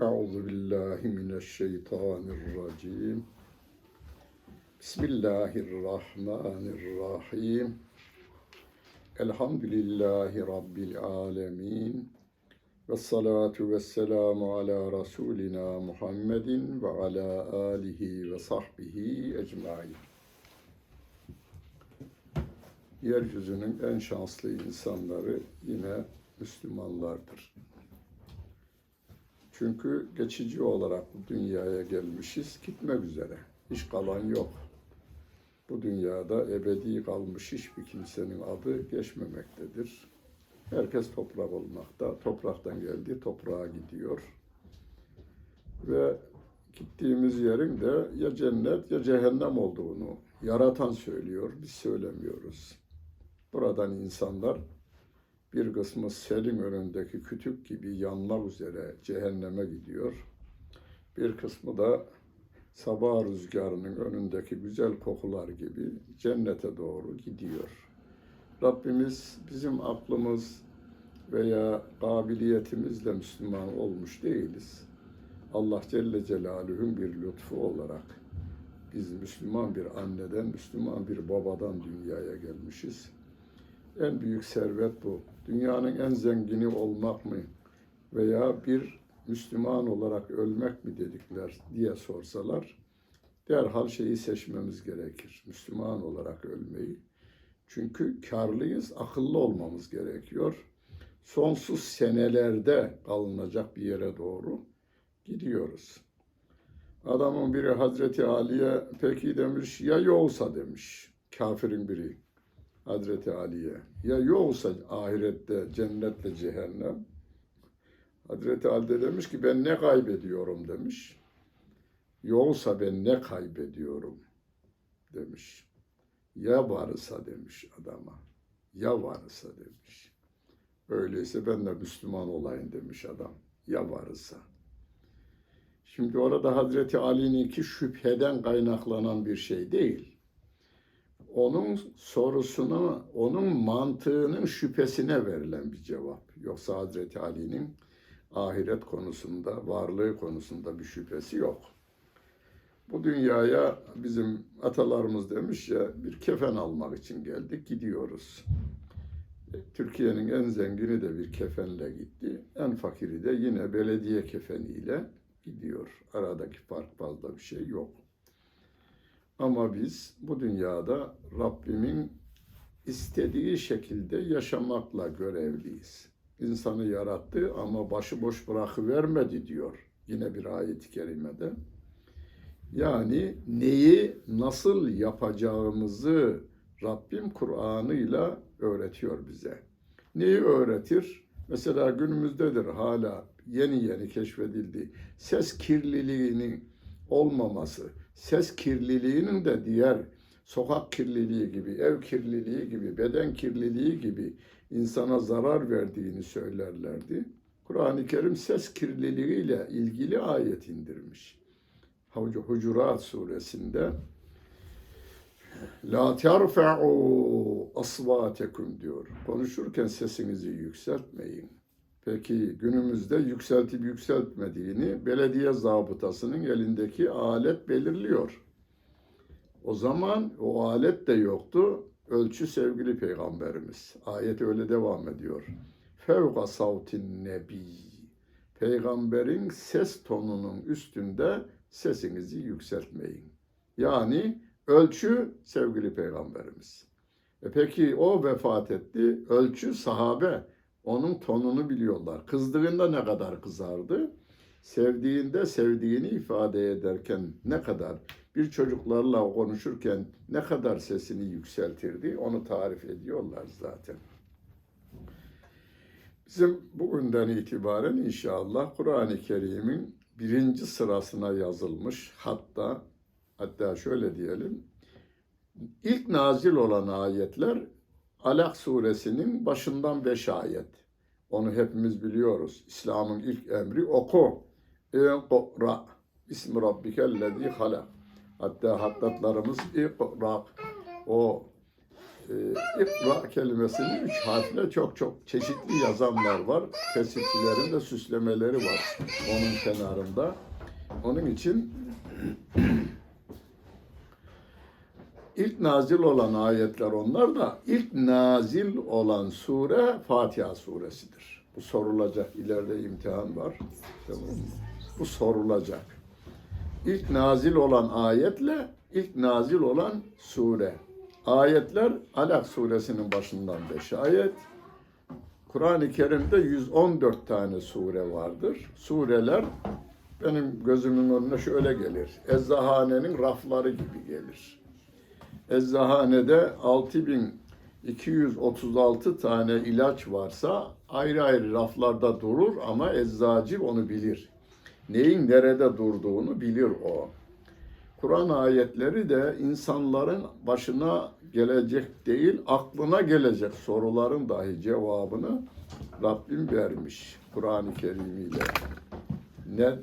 Euzu billahi mineşşeytanirracim. Bismillahirrahmanirrahim. Elhamdülillahi Rabbil alemin. Ve salatu ve selamu ala Resulina Muhammedin ve ala alihi ve sahbihi ecmain. Yeryüzünün en şanslı insanları yine Müslümanlardır. Çünkü geçici olarak bu dünyaya gelmişiz, gitmek üzere. Hiç kalan yok. Bu dünyada ebedi kalmış hiçbir kimsenin adı geçmemektedir. Herkes toprak olmakta. Topraktan geldi, toprağa gidiyor. Ve gittiğimiz yerin de ya cennet ya cehennem olduğunu yaratan söylüyor, biz söylemiyoruz. Buradan insanlar bir kısmı selin önündeki kütük gibi yanmak üzere cehenneme gidiyor. Bir kısmı da sabah rüzgarının önündeki güzel kokular gibi cennete doğru gidiyor. Rabbimiz bizim aklımız veya kabiliyetimizle Müslüman olmuş değiliz. Allah Celle Celaluhu'nun bir lütfu olarak biz Müslüman bir anneden, Müslüman bir babadan dünyaya gelmişiz. En büyük servet bu. Dünyanın en zengini olmak mı veya bir Müslüman olarak ölmek mi dedikler diye sorsalar derhal şeyi seçmemiz gerekir. Müslüman olarak ölmeyi. Çünkü karlıyız, akıllı olmamız gerekiyor. Sonsuz senelerde kalınacak bir yere doğru gidiyoruz. Adamın biri Hazreti Ali'ye peki demiş ya yoksa demiş kafirin biri. Hazreti Ali'ye. Ya yoksa ahirette cennetle cehennem. Hazreti Ali de demiş ki ben ne kaybediyorum demiş. Yoksa ben ne kaybediyorum demiş. Ya varsa demiş adama. Ya varsa demiş. Öyleyse ben de Müslüman olayım demiş adam. Ya varsa. Şimdi orada Hazreti Ali'ninki şüpheden kaynaklanan bir şey değil onun sorusuna, onun mantığının şüphesine verilen bir cevap. Yoksa Hazreti Ali'nin ahiret konusunda, varlığı konusunda bir şüphesi yok. Bu dünyaya bizim atalarımız demiş ya bir kefen almak için geldik, gidiyoruz. Türkiye'nin en zengini de bir kefenle gitti. En fakiri de yine belediye kefeniyle gidiyor. Aradaki fark fazla bir şey yok. Ama biz bu dünyada Rabbimin istediği şekilde yaşamakla görevliyiz. İnsanı yarattı ama başıboş bırakıvermedi diyor yine bir ayet-i kerimede. Yani neyi nasıl yapacağımızı Rabbim Kur'an'ıyla öğretiyor bize. Neyi öğretir? Mesela günümüzdedir hala yeni yeni keşfedildi. Ses kirliliğinin olmaması, ses kirliliğinin de diğer sokak kirliliği gibi, ev kirliliği gibi, beden kirliliği gibi insana zarar verdiğini söylerlerdi. Kur'an-ı Kerim ses kirliliğiyle ilgili ayet indirmiş. Hucurat suresinde La terfe'u asvatekum diyor. Konuşurken sesinizi yükseltmeyin. Peki günümüzde yükseltip yükseltmediğini belediye zabıtasının elindeki alet belirliyor. O zaman o alet de yoktu. Ölçü sevgili peygamberimiz. Ayet öyle devam ediyor. Fevka savtin nebi. Peygamberin ses tonunun üstünde sesinizi yükseltmeyin. Yani ölçü sevgili peygamberimiz. E peki o vefat etti. Ölçü sahabe onun tonunu biliyorlar. Kızdığında ne kadar kızardı? Sevdiğinde sevdiğini ifade ederken ne kadar bir çocuklarla konuşurken ne kadar sesini yükseltirdi onu tarif ediyorlar zaten. Bizim bugünden itibaren inşallah Kur'an-ı Kerim'in birinci sırasına yazılmış hatta hatta şöyle diyelim ilk nazil olan ayetler Alak suresinin başından beş ayet. Onu hepimiz biliyoruz. İslam'ın ilk emri oku. İkra. İsmi rabbikellezi halak. Hatta hattatlarımız ikra. O e, ikra kelimesini üç harfle çok çok çeşitli yazanlar var. Kesitçilerin de süslemeleri var onun kenarında. Onun için ilk nazil olan ayetler onlar da ilk nazil olan sure Fatiha suresidir. Bu sorulacak. İleride imtihan var. Tamam? Bu sorulacak. İlk nazil olan ayetle ilk nazil olan sure. Ayetler Alak suresinin başından 5 ayet. Kur'an-ı Kerim'de 114 tane sure vardır. Sureler benim gözümün önüne şöyle gelir. Eczahanenin rafları gibi gelir. Eczahanede 6236 tane ilaç varsa ayrı ayrı raflarda durur ama eczacı onu bilir. Neyin nerede durduğunu bilir o. Kur'an ayetleri de insanların başına gelecek değil, aklına gelecek soruların dahi cevabını Rabbim vermiş Kur'an-ı Kerim'iyle. Ne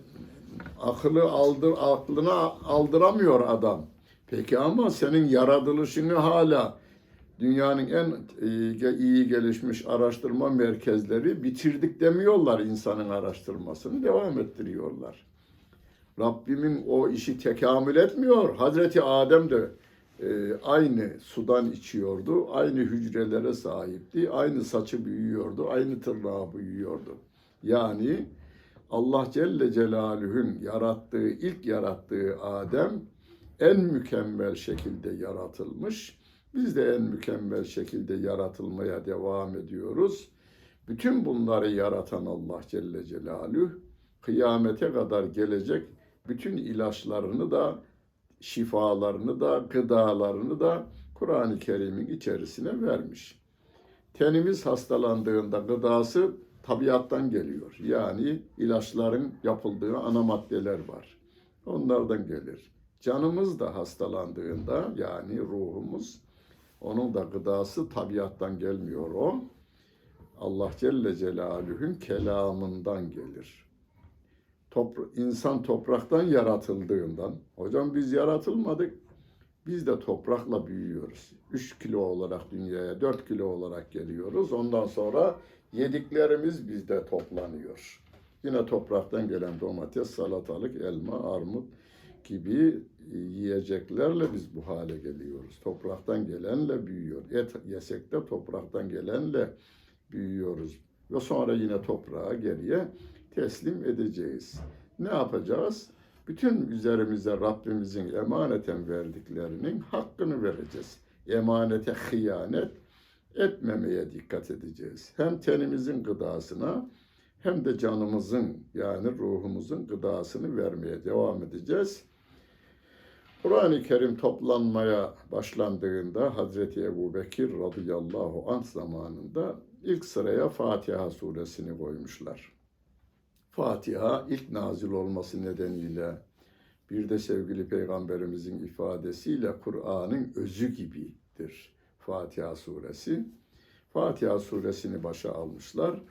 akıllı aldır aklına aldıramıyor adam. Peki ama senin yaratılışını hala dünyanın en e, iyi gelişmiş araştırma merkezleri bitirdik demiyorlar insanın araştırmasını devam ettiriyorlar. Rabbimin o işi tekamül etmiyor. Hazreti Adem de e, aynı sudan içiyordu, aynı hücrelere sahipti, aynı saçı büyüyordu, aynı tırnağı büyüyordu. Yani Allah Celle Celaluhu'nun yarattığı, ilk yarattığı Adem en mükemmel şekilde yaratılmış. Biz de en mükemmel şekilde yaratılmaya devam ediyoruz. Bütün bunları yaratan Allah Celle Celaluhu kıyamete kadar gelecek bütün ilaçlarını da şifalarını da gıdalarını da Kur'an-ı Kerim'in içerisine vermiş. Tenimiz hastalandığında gıdası tabiattan geliyor. Yani ilaçların yapıldığı ana maddeler var. Onlardan gelir. Canımız da hastalandığında yani ruhumuz onun da gıdası tabiattan gelmiyor o. Allah Celle Celaluhu'nun kelamından gelir. Topra insan topraktan yaratıldığından, hocam biz yaratılmadık, biz de toprakla büyüyoruz. 3 kilo olarak dünyaya, 4 kilo olarak geliyoruz. Ondan sonra yediklerimiz bizde toplanıyor. Yine topraktan gelen domates, salatalık, elma, armut gibi yiyeceklerle biz bu hale geliyoruz. Topraktan gelenle büyüyor. Et yesek de topraktan gelenle büyüyoruz. Ve sonra yine toprağa geriye teslim edeceğiz. Ne yapacağız? Bütün üzerimize Rabbimizin emaneten verdiklerinin hakkını vereceğiz. Emanete hıyanet etmemeye dikkat edeceğiz. Hem tenimizin gıdasına hem de canımızın yani ruhumuzun gıdasını vermeye devam edeceğiz. Kur'an-ı Kerim toplanmaya başlandığında Hazreti Ebu Bekir radıyallahu anh zamanında ilk sıraya Fatiha suresini koymuşlar. Fatiha ilk nazil olması nedeniyle bir de sevgili peygamberimizin ifadesiyle Kur'an'ın özü gibidir Fatiha suresi. Fatiha suresini başa almışlar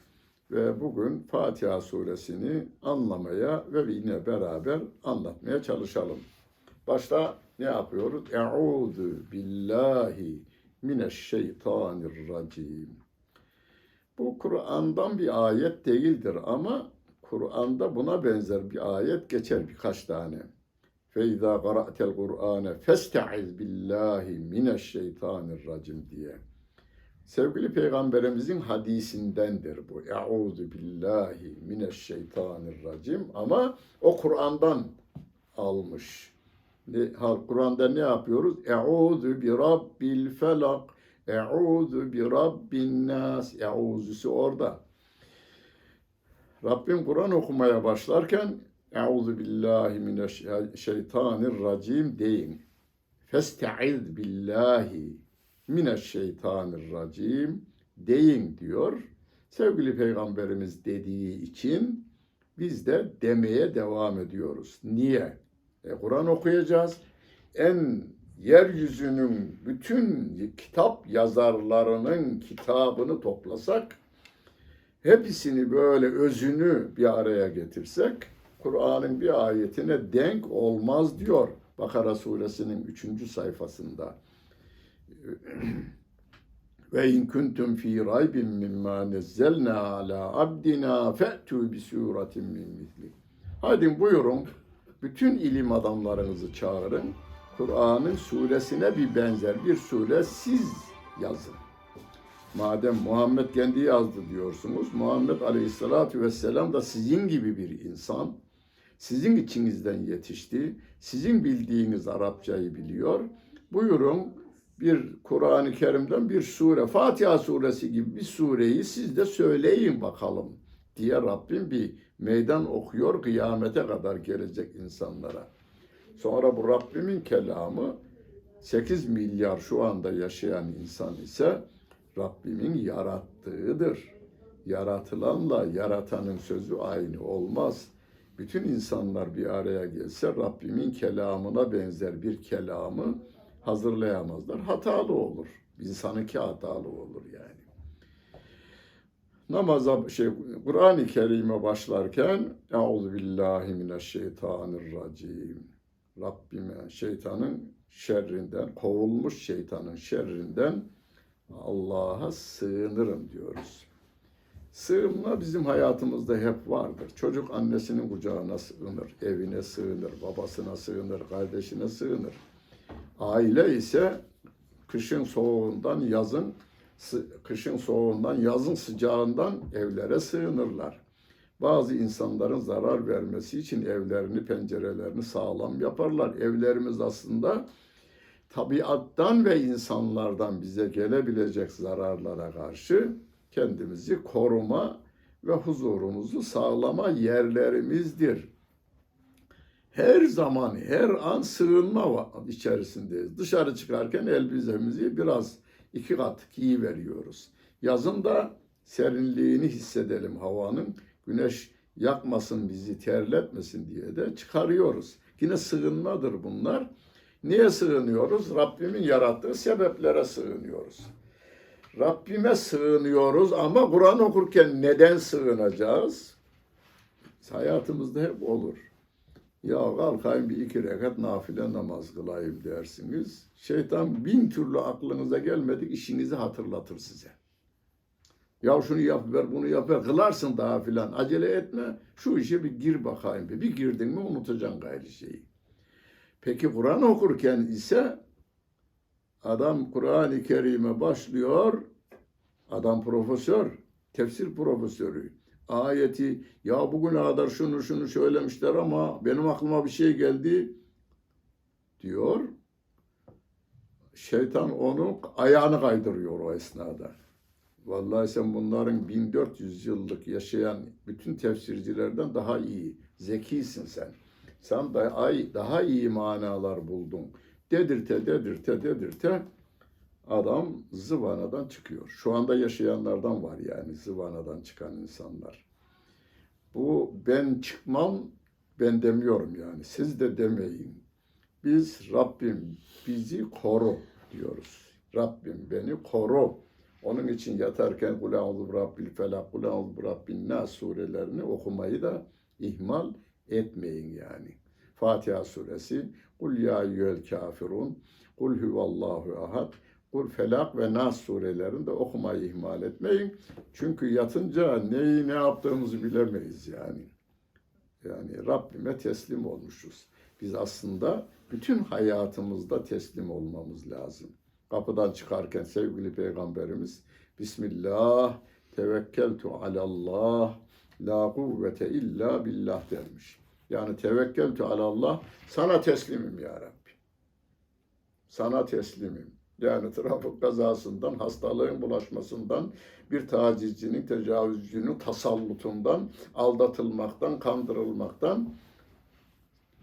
ve bugün Fatiha suresini anlamaya ve yine beraber anlatmaya çalışalım. Başta ne yapıyoruz? Euzu billahi mineşşeytanirracim. Bu Kur'an'dan bir ayet değildir ama Kur'an'da buna benzer bir ayet geçer birkaç tane. Feyza qara'tel Kur'ane festaiz billahi mineşşeytanirracim diye. Sevgili Peygamberimizin hadisindendir bu. Euzu billahi mineşşeytanirracim ama o Kur'an'dan almış. Kur'an'da ne yapıyoruz? Euzu bi rabbil felak, euzu bi rabbin nas. Euzusu orada. Rabbim Kur'an okumaya başlarken Euzu billahi mineşşeytanirracim deyin. Festaiz billahi mineşşeytanirracim deyin diyor. Sevgili Peygamberimiz dediği için biz de demeye devam ediyoruz. Niye? E, Kur'an okuyacağız. En yeryüzünün bütün kitap yazarlarının kitabını toplasak, hepsini böyle özünü bir araya getirsek, Kur'an'ın bir ayetine denk olmaz diyor Bakara suresinin üçüncü sayfasında. Ve in kuntum fi raybin mimma nezzelna ala abdina fe'tu bi suratin min misli. Hadi buyurun bütün ilim adamlarınızı çağırın. Kur'an'ın suresine bir benzer bir sure siz yazın. Madem Muhammed kendi yazdı diyorsunuz, Muhammed Aleyhisselatü Vesselam da sizin gibi bir insan, sizin içinizden yetişti, sizin bildiğiniz Arapçayı biliyor. Buyurun bir Kur'an-ı Kerim'den bir sure, Fatiha suresi gibi bir sureyi siz de söyleyin bakalım diye Rabbim bir meydan okuyor kıyamete kadar gelecek insanlara. Sonra bu Rabbimin kelamı 8 milyar şu anda yaşayan insan ise Rabbimin yarattığıdır. Yaratılanla yaratanın sözü aynı olmaz. Bütün insanlar bir araya gelse Rabbimin kelamına benzer bir kelamı hazırlayamazlar. Hatalı olur. İnsanınki hatalı olur yani. Namaza şey Kur'an-ı Kerim'e başlarken Euzu billahi mineşşeytanirracim. Rabbime şeytanın şerrinden, kovulmuş şeytanın şerrinden Allah'a sığınırım diyoruz. Sığınma bizim hayatımızda hep vardır. Çocuk annesinin kucağına sığınır, evine sığınır, babasına sığınır, kardeşine sığınır. Aile ise kışın soğuğundan yazın kışın soğuğundan yazın sıcağından evlere sığınırlar. Bazı insanların zarar vermesi için evlerini, pencerelerini sağlam yaparlar. Evlerimiz aslında tabiattan ve insanlardan bize gelebilecek zararlara karşı kendimizi koruma ve huzurumuzu sağlama yerlerimizdir. Her zaman, her an sığınma içerisindeyiz. Dışarı çıkarken elbisemizi biraz iki kat giyi veriyoruz. Yazın da serinliğini hissedelim havanın. Güneş yakmasın bizi, terletmesin diye de çıkarıyoruz. Yine sığınmadır bunlar. Niye sığınıyoruz? Rabbimin yarattığı sebeplere sığınıyoruz. Rabbime sığınıyoruz ama Kur'an okurken neden sığınacağız? Hayatımızda hep olur. Ya kalkayım bir iki rekat nafile namaz kılayım dersiniz. Şeytan bin türlü aklınıza gelmedik işinizi hatırlatır size. Ya şunu yap ver bunu yap ver kılarsın daha filan acele etme. Şu işe bir gir bakayım bir. Bir girdin mi unutacaksın gayrı şeyi. Peki Kur'an okurken ise adam Kur'an-ı Kerim'e başlıyor. Adam profesör, tefsir profesörü. Ayeti ya bugüne kadar şunu şunu söylemişler ama benim aklıma bir şey geldi diyor. Şeytan onu ayağını kaydırıyor o esnada. Vallahi sen bunların 1400 yıllık yaşayan bütün tefsircilerden daha iyi, zekisin sen. Sen da ay daha iyi manalar buldun. Dedirte, dedirte, dedirte adam zıvanadan çıkıyor. Şu anda yaşayanlardan var yani zıvanadan çıkan insanlar. Bu ben çıkmam, ben demiyorum yani. Siz de demeyin. Biz Rabbim bizi koru diyoruz. Rabbim beni koru. Onun için yatarken Kul a'udhu rabbil felak, Kul a'udhu rabbin nas surelerini okumayı da ihmal etmeyin yani. Fatiha suresi, Kul ya eyyühel kafirun, Kul huvallahu ahad, Kul felak ve nas surelerini de okumayı ihmal etmeyin. Çünkü yatınca neyi ne yaptığımızı bilemeyiz yani. Yani Rabbime teslim olmuşuz. Biz aslında bütün hayatımızda teslim olmamız lazım. Kapıdan çıkarken sevgili peygamberimiz Bismillah tevekkeltu alallah la kuvvete illa billah dermiş. Yani tevekkeltu alallah sana teslimim ya Rabbi. Sana teslimim. Yani trafik kazasından, hastalığın bulaşmasından, bir tacizcinin, tecavüzcünün tasallutundan, aldatılmaktan, kandırılmaktan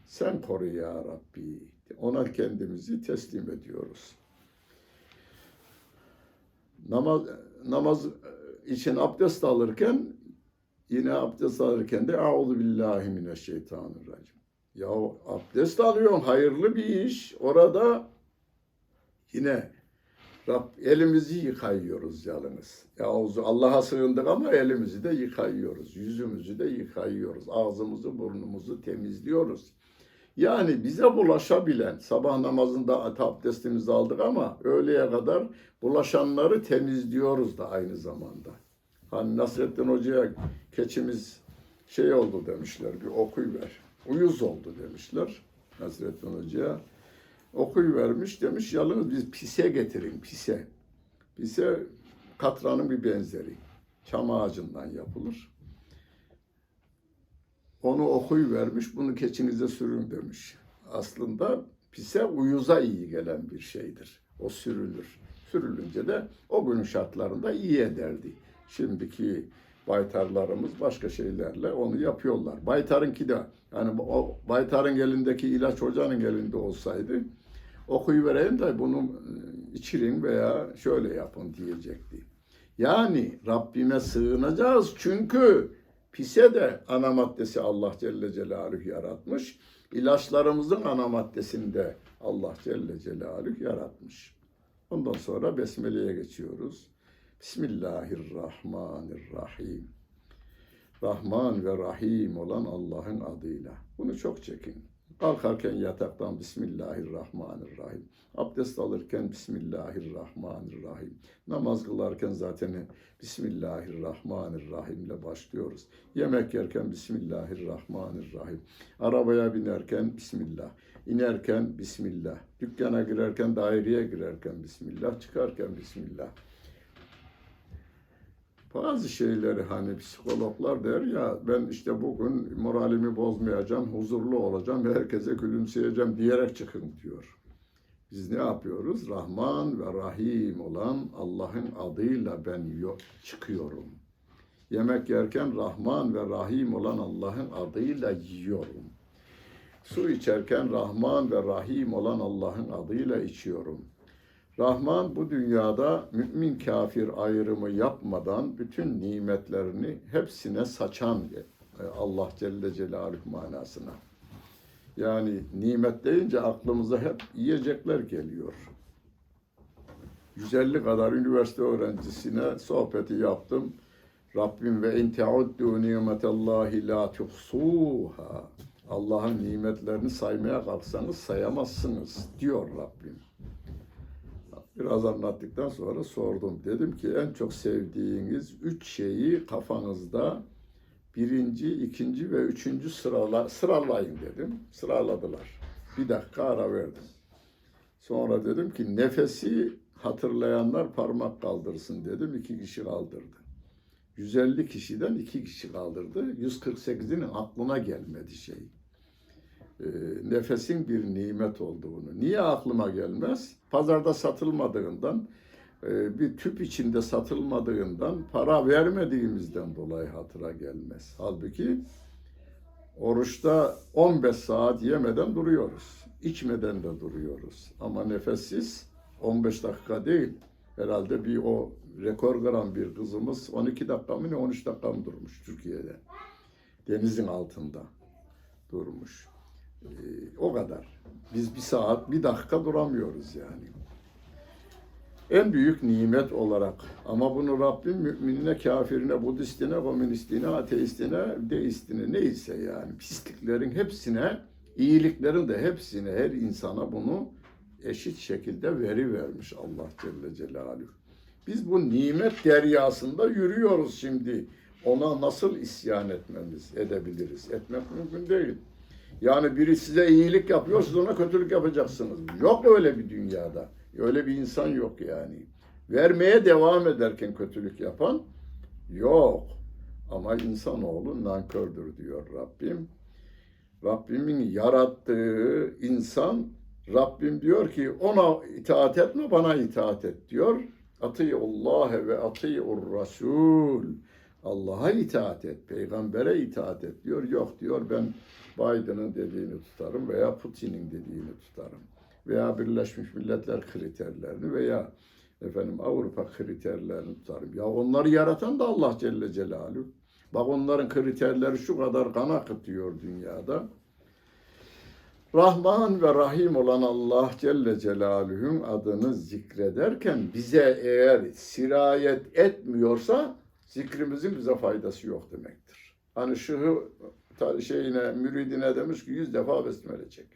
sen koru ya Rabbi. Ona kendimizi teslim ediyoruz. Namaz, namaz için abdest alırken yine abdest alırken de Euzu billahi mineşşeytanirracim. Ya abdest alıyorsun hayırlı bir iş. Orada yine Rab, elimizi yıkayıyoruz yalnız. Ya Allah'a sığındık ama elimizi de yıkayıyoruz. Yüzümüzü de yıkayıyoruz. Ağzımızı burnumuzu temizliyoruz. Yani bize bulaşabilen, sabah namazında abdestimizi aldık ama öğleye kadar bulaşanları temizliyoruz da aynı zamanda. Hani Nasrettin Hoca'ya keçimiz şey oldu demişler, bir okuyuver. Uyuz oldu demişler Nasrettin Hoca'ya. Okuyuvermiş demiş, yalnız biz pise getirin, pise. Pise katranın bir benzeri. Çam ağacından yapılır. Onu okuyuvermiş, bunu keçinize sürün demiş. Aslında pise uyuza iyi gelen bir şeydir. O sürülür. Sürülünce de o günün şartlarında iyi ederdi. Şimdiki baytarlarımız başka şeylerle onu yapıyorlar. Baytarınki de yani o baytarın elindeki ilaç hocanın elinde olsaydı okuyuvereyim de bunu e, içirin veya şöyle yapın diyecekti. Yani Rabbime sığınacağız çünkü pise de ana maddesi Allah Celle Celaluhu yaratmış. İlaçlarımızın ana maddesini de Allah Celle Celaluhu yaratmış. Ondan sonra Besmele'ye geçiyoruz. Bismillahirrahmanirrahim. Rahman ve Rahim olan Allah'ın adıyla. Bunu çok çekin. Kalkarken yataktan Bismillahirrahmanirrahim. Abdest alırken Bismillahirrahmanirrahim. Namaz kılarken zaten Bismillahirrahmanirrahim ile başlıyoruz. Yemek yerken Bismillahirrahmanirrahim. Arabaya binerken Bismillah. İnerken Bismillah. Dükkana girerken, daireye girerken Bismillah. Çıkarken Bismillah. Bazı şeyleri hani psikologlar der ya ben işte bugün moralimi bozmayacağım, huzurlu olacağım, herkese gülümseyeceğim diyerek çıkın diyor. Biz ne yapıyoruz? Rahman ve Rahim olan Allah'ın adıyla ben yo- çıkıyorum. Yemek yerken Rahman ve Rahim olan Allah'ın adıyla yiyorum. Su içerken Rahman ve Rahim olan Allah'ın adıyla içiyorum. Rahman bu dünyada mümin kafir ayrımı yapmadan bütün nimetlerini hepsine saçan e, Allah Celle Celaluhu manasına. Yani nimet deyince aklımıza hep yiyecekler geliyor. 150 kadar üniversite öğrencisine sohbeti yaptım. Rabbim ve in teuddu nimetallahi la tuhsuha. Allah'ın nimetlerini saymaya kalksanız sayamazsınız diyor Rabbim. Biraz anlattıktan sonra sordum. Dedim ki en çok sevdiğiniz üç şeyi kafanızda birinci, ikinci ve üçüncü sırala, sıralayın dedim. Sıraladılar. Bir dakika ara verdim. Sonra dedim ki nefesi hatırlayanlar parmak kaldırsın dedim. İki kişi kaldırdı. 150 kişiden iki kişi kaldırdı. 148'inin aklına gelmedi şey. Ee, nefesin bir nimet olduğunu. Niye aklıma gelmez? Pazarda satılmadığından, e, bir tüp içinde satılmadığından, para vermediğimizden dolayı hatıra gelmez. Halbuki oruçta 15 saat yemeden duruyoruz. içmeden de duruyoruz. Ama nefessiz 15 dakika değil. Herhalde bir o rekor kıran bir kızımız 12 dakika mı ne 13 dakika mı durmuş Türkiye'de. Denizin altında durmuş. Ee, o kadar. Biz bir saat, bir dakika duramıyoruz yani. En büyük nimet olarak ama bunu Rabbim müminine, kafirine, Budistine, komünistine, ateistine, deistine neyse yani pisliklerin hepsine, iyiliklerin de hepsine, her insana bunu eşit şekilde veri vermiş Allah Celle Celaluhu. Biz bu nimet deryasında yürüyoruz şimdi. Ona nasıl isyan etmemiz, edebiliriz? Etmek mümkün değil. Yani biri size iyilik yapıyor, siz ona kötülük yapacaksınız. Yok öyle bir dünyada. Öyle bir insan yok yani. Vermeye devam ederken kötülük yapan yok. Ama insanoğlu nankördür diyor Rabbim. Rabbimin yarattığı insan Rabbim diyor ki ona itaat etme bana itaat et diyor. Atiyullahi ve atiyur rasul. Allah'a itaat et, peygambere itaat et diyor. Yok diyor ben Biden'ın dediğini tutarım veya Putin'in dediğini tutarım. Veya Birleşmiş Milletler kriterlerini veya efendim Avrupa kriterlerini tutarım. Ya onları yaratan da Allah Celle Celaluhu. Bak onların kriterleri şu kadar kan akıtıyor dünyada. Rahman ve Rahim olan Allah Celle Celaluhu'nun adını zikrederken bize eğer sirayet etmiyorsa zikrimizin bize faydası yok demektir. Hani şu şeyine, müridine demiş ki yüz defa besmele çek.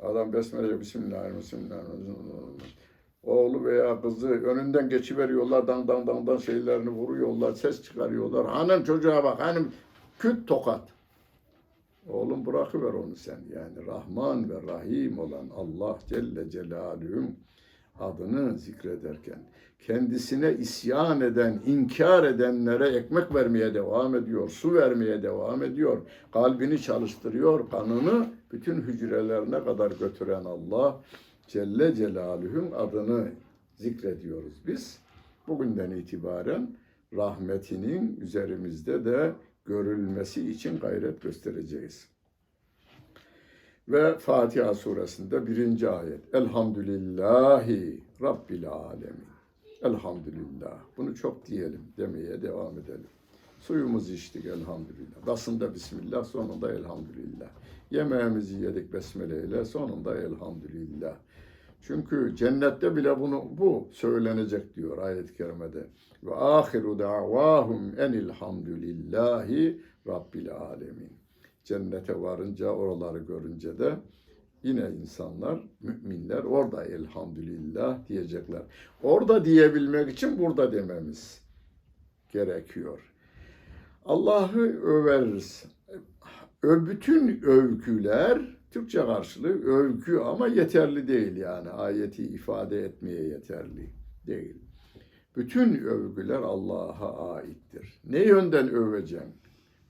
Adam besmele Bismillahirrahmanirrahim. Bismillahirrahmanirrahim. Oğlu veya kızı önünden geçiveriyorlar, dan dan dan dan şeylerini vuruyorlar, ses çıkarıyorlar. Hanım çocuğa bak, hanım küt tokat. Oğlum bırakıver onu sen yani. Rahman ve Rahim olan Allah Celle Celaluhu'nun adını zikrederken kendisine isyan eden, inkar edenlere ekmek vermeye devam ediyor, su vermeye devam ediyor, kalbini çalıştırıyor, kanını bütün hücrelerine kadar götüren Allah Celle Celaluhu'nun adını zikrediyoruz biz. Bugünden itibaren rahmetinin üzerimizde de görülmesi için gayret göstereceğiz. Ve Fatiha suresinde birinci ayet. Elhamdülillahi Rabbil alemin. Elhamdülillah. Bunu çok diyelim, demeye devam edelim. Suyumuzu içtik elhamdülillah. Basında bismillah, sonunda elhamdülillah. Yemeğimizi yedik besmele ile, sonunda elhamdülillah. Çünkü cennette bile bunu bu söylenecek diyor ayet-i kerimede. Ve ahiru davahum enilhamdülillahi rabbil alemin. Cennete varınca, oraları görünce de yine insanlar, müminler orada elhamdülillah diyecekler. Orada diyebilmek için burada dememiz gerekiyor. Allah'ı överiz. Bütün övgüler Türkçe karşılığı övgü ama yeterli değil yani ayeti ifade etmeye yeterli değil. Bütün övgüler Allah'a aittir. Ne yönden öveceğim?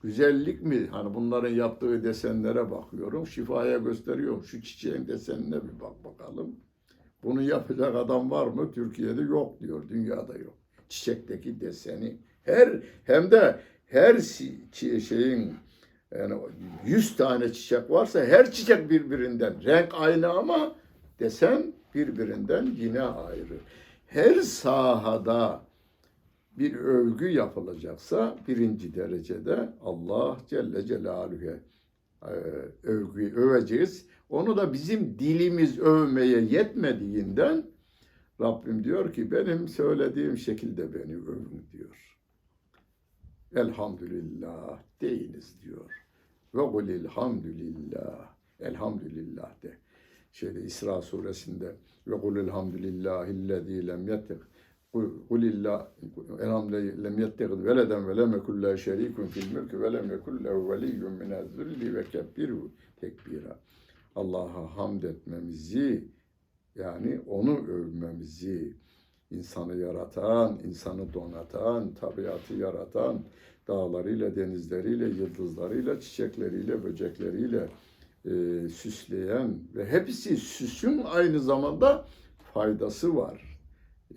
Güzellik mi? Hani bunların yaptığı desenlere bakıyorum. Şifaya gösteriyorum. Şu çiçeğin desenine bir bak bakalım. Bunu yapacak adam var mı? Türkiye'de yok diyor. Dünyada yok. Çiçekteki deseni. Her hem de her şeyin yani 100 tane çiçek varsa her çiçek birbirinden. Renk aynı ama desen birbirinden yine ayrı. Her sahada bir övgü yapılacaksa birinci derecede Allah Celle Celaluhu'ya e, övgüyü öveceğiz. Onu da bizim dilimiz övmeye yetmediğinden Rabbim diyor ki benim söylediğim şekilde beni övün diyor. Elhamdülillah deyiniz diyor. Ve kulil hamdülillah. Elhamdülillah de. Şeyde İsra suresinde ve kulil hamdülillahillezî lem yettek Kulillah elhamdülillah lem yettegid veleden ve lem yekun lehu şerikun fil mülkü ve lem yekun lehu veliyyun minez-zilli ve kebbirhu tekbira. Allah'a hamd etmemizi yani onu övmemizi insanı yaratan, insanı donatan, tabiatı yaratan, dağlarıyla, denizleriyle, yıldızlarıyla, çiçekleriyle, böcekleriyle e, süsleyen ve hepsi süsün aynı zamanda faydası var.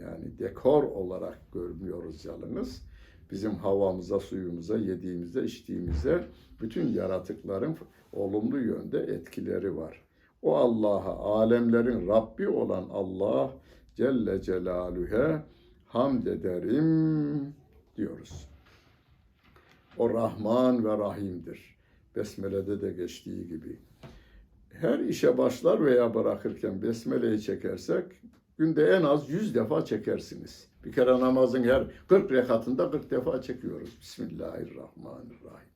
Yani dekor olarak görmüyoruz yalnız. Bizim havamıza, suyumuza, yediğimize, içtiğimize bütün yaratıkların olumlu yönde etkileri var. O Allah'a, alemlerin Rabbi olan Allah Celle Celaluhu'ya hamd ederim diyoruz. O Rahman ve Rahim'dir. Besmele'de de geçtiği gibi. Her işe başlar veya bırakırken Besmele'yi çekersek günde en az 100 defa çekersiniz. Bir kere namazın her 40 rekatında 40 defa çekiyoruz. Bismillahirrahmanirrahim.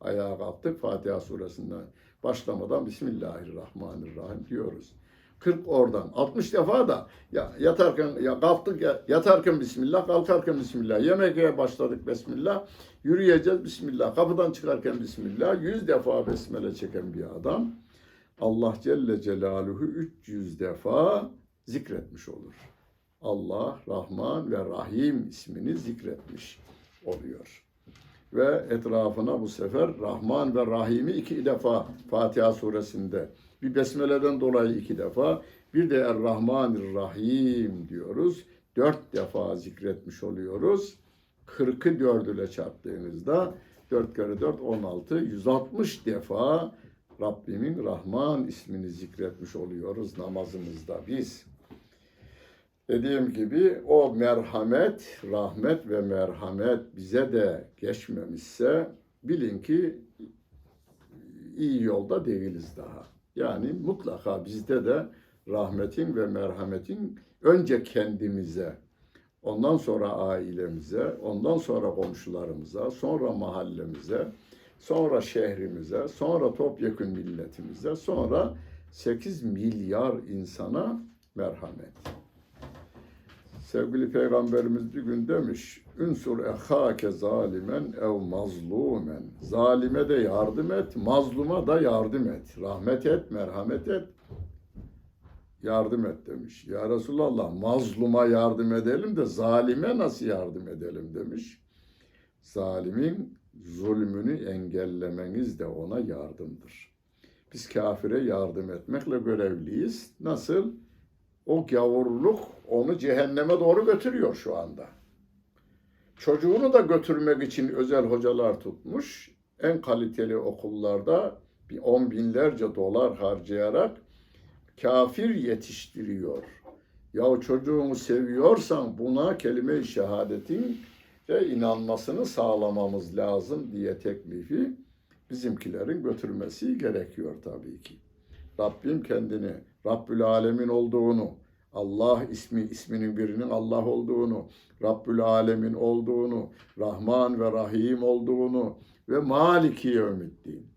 Ayağa kalktık Fatiha suresinden başlamadan Bismillahirrahmanirrahim diyoruz. 40 oradan. 60 defa da ya yatarken ya kalktık ya, yatarken bismillah, kalkarken bismillah, yemeğe başladık bismillah, yürüyeceğiz bismillah, kapıdan çıkarken bismillah, 100 defa besmele çeken bir adam Allah Celle Celaluhu 300 defa zikretmiş olur. Allah Rahman ve Rahim ismini zikretmiş oluyor. Ve etrafına bu sefer Rahman ve Rahim'i iki defa Fatiha suresinde bir besmeleden dolayı iki defa bir de Er-Rahmanir-Rahim diyoruz. Dört defa zikretmiş oluyoruz. 40'ı dört ile çarptığınızda 4 kere 4 16 160 defa Rabbimin Rahman ismini zikretmiş oluyoruz namazımızda biz. Dediğim gibi o merhamet, rahmet ve merhamet bize de geçmemişse bilin ki iyi yolda değiliz daha. Yani mutlaka bizde de rahmetin ve merhametin önce kendimize, ondan sonra ailemize, ondan sonra komşularımıza, sonra mahallemize, sonra şehrimize, sonra topyekun milletimize, sonra 8 milyar insana merhamet. Sevgili Peygamberimiz bir gün demiş, Ünsur ehake zalimen ev mazlumen. Zalime de yardım et, mazluma da yardım et. Rahmet et, merhamet et, yardım et demiş. Ya Resulallah mazluma yardım edelim de zalime nasıl yardım edelim demiş. Zalimin zulmünü engellemeniz de ona yardımdır. Biz kafire yardım etmekle görevliyiz. Nasıl? O gavurluk onu cehenneme doğru götürüyor şu anda. Çocuğunu da götürmek için özel hocalar tutmuş. En kaliteli okullarda bir on binlerce dolar harcayarak kafir yetiştiriyor. Ya çocuğunu seviyorsan buna kelime-i şehadetin ve inanmasını sağlamamız lazım diye teklifi bizimkilerin götürmesi gerekiyor tabii ki. Rabbim kendini Rabbül Alemin olduğunu, Allah ismi isminin birinin Allah olduğunu, Rabbül Alemin olduğunu, Rahman ve Rahim olduğunu ve Maliki Yevmiddin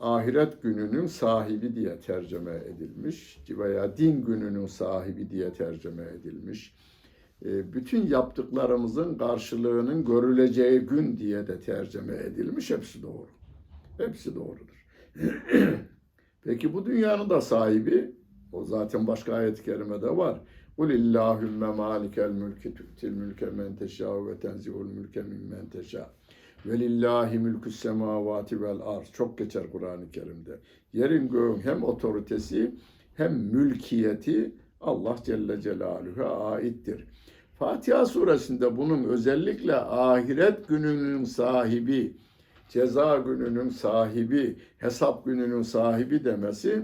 ahiret gününün sahibi diye tercüme edilmiş veya din gününün sahibi diye tercüme edilmiş. E, Bütün yaptıklarımızın karşılığının görüleceği gün diye de tercüme edilmiş. Hepsi doğru. Hepsi doğrudur. Peki bu dünyanın da sahibi, o zaten başka ayet-i kerimede var. Mülki tu'til mülke men teşâ ve tenzihul mülke mimmen teşâ. Ve lillahi mülkü semavati vel arz. Çok geçer Kur'an-ı Kerim'de. Yerin göğün hem otoritesi hem mülkiyeti Allah Celle Celaluhu'ya aittir. Fatiha suresinde bunun özellikle ahiret gününün sahibi, ceza gününün sahibi, hesap gününün sahibi demesi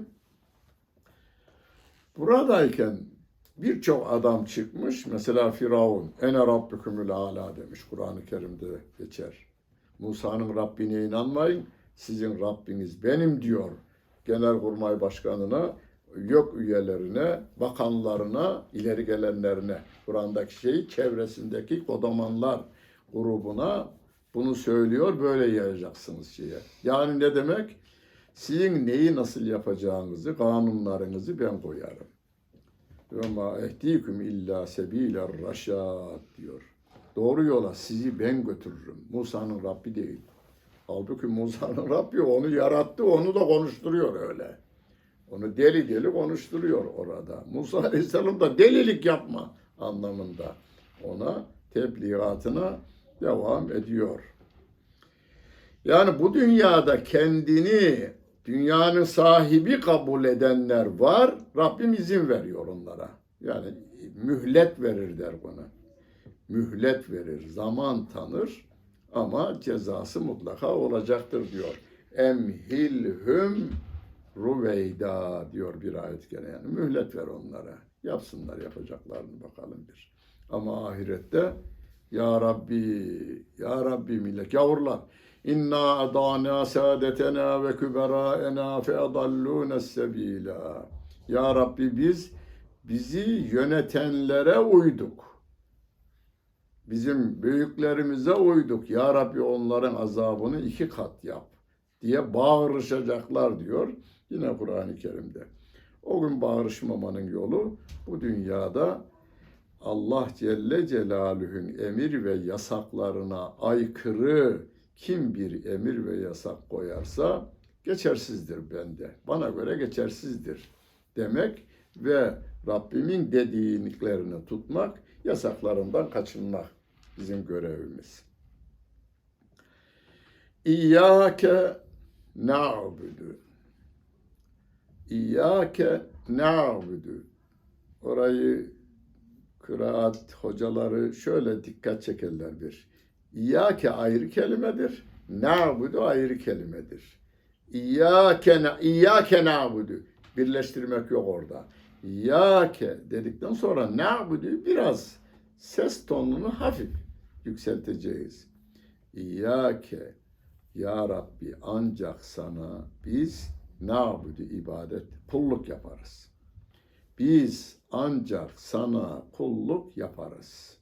buradayken birçok adam çıkmış. Mesela Firavun, ene rabbukumul ala demiş. Kur'an-ı Kerim'de geçer. Musa'nın Rabbine inanmayın, sizin Rabbiniz benim diyor. Genelkurmay Başkanı'na, yok üyelerine, bakanlarına, ileri gelenlerine, Kur'an'daki şeyi çevresindeki kodamanlar grubuna bunu söylüyor, böyle yayacaksınız şeye. Yani ne demek? Sizin neyi nasıl yapacağınızı, kanunlarınızı ben koyarım. Ve ma ehdiküm illa sebiler raşad diyor. Doğru yola sizi ben götürürüm. Musa'nın Rabbi değil. Halbuki Musa'nın Rabbi onu yarattı, onu da konuşturuyor öyle. Onu deli deli konuşturuyor orada. Musa Aleyhisselam da delilik yapma anlamında ona tebliğatına devam ediyor. Yani bu dünyada kendini dünyanın sahibi kabul edenler var. Rabbim izin veriyor onlara. Yani mühlet verir der buna. Mühlet verir, zaman tanır ama cezası mutlaka olacaktır diyor. Emhilhüm ruveyda diyor bir ayet gene yani mühlet ver onlara. Yapsınlar yapacaklarını bakalım bir. Ama ahirette ya Rabbi, Ya Rabbi millet yavrular. İnna adana saadetena ve küberaena fe adallûne sebîlâ. Ya Rabbi biz bizi yönetenlere uyduk. Bizim büyüklerimize uyduk. Ya Rabbi onların azabını iki kat yap diye bağırışacaklar diyor. Yine Kur'an-ı Kerim'de. O gün bağırışmamanın yolu bu dünyada Allah Celle Celaluhu'nun emir ve yasaklarına aykırı kim bir emir ve yasak koyarsa geçersizdir bende. Bana göre geçersizdir demek ve Rabbimin dediklerini tutmak, yasaklarından kaçınmak bizim görevimiz. İyyâke na'budu. İyyâke na'budu. Orayı kıraat hocaları şöyle dikkat çekerler bir. İyyâke ayrı kelimedir. Na'budu ayrı kelimedir. İyyâke, na- İyyâke na'budu. Birleştirmek yok orada. İyyâke dedikten sonra na'budu biraz ses tonunu hafif yükselteceğiz. İyyâke ya Rabbi ancak sana biz na'budu ibadet, kulluk yaparız. Biz ancak sana kulluk yaparız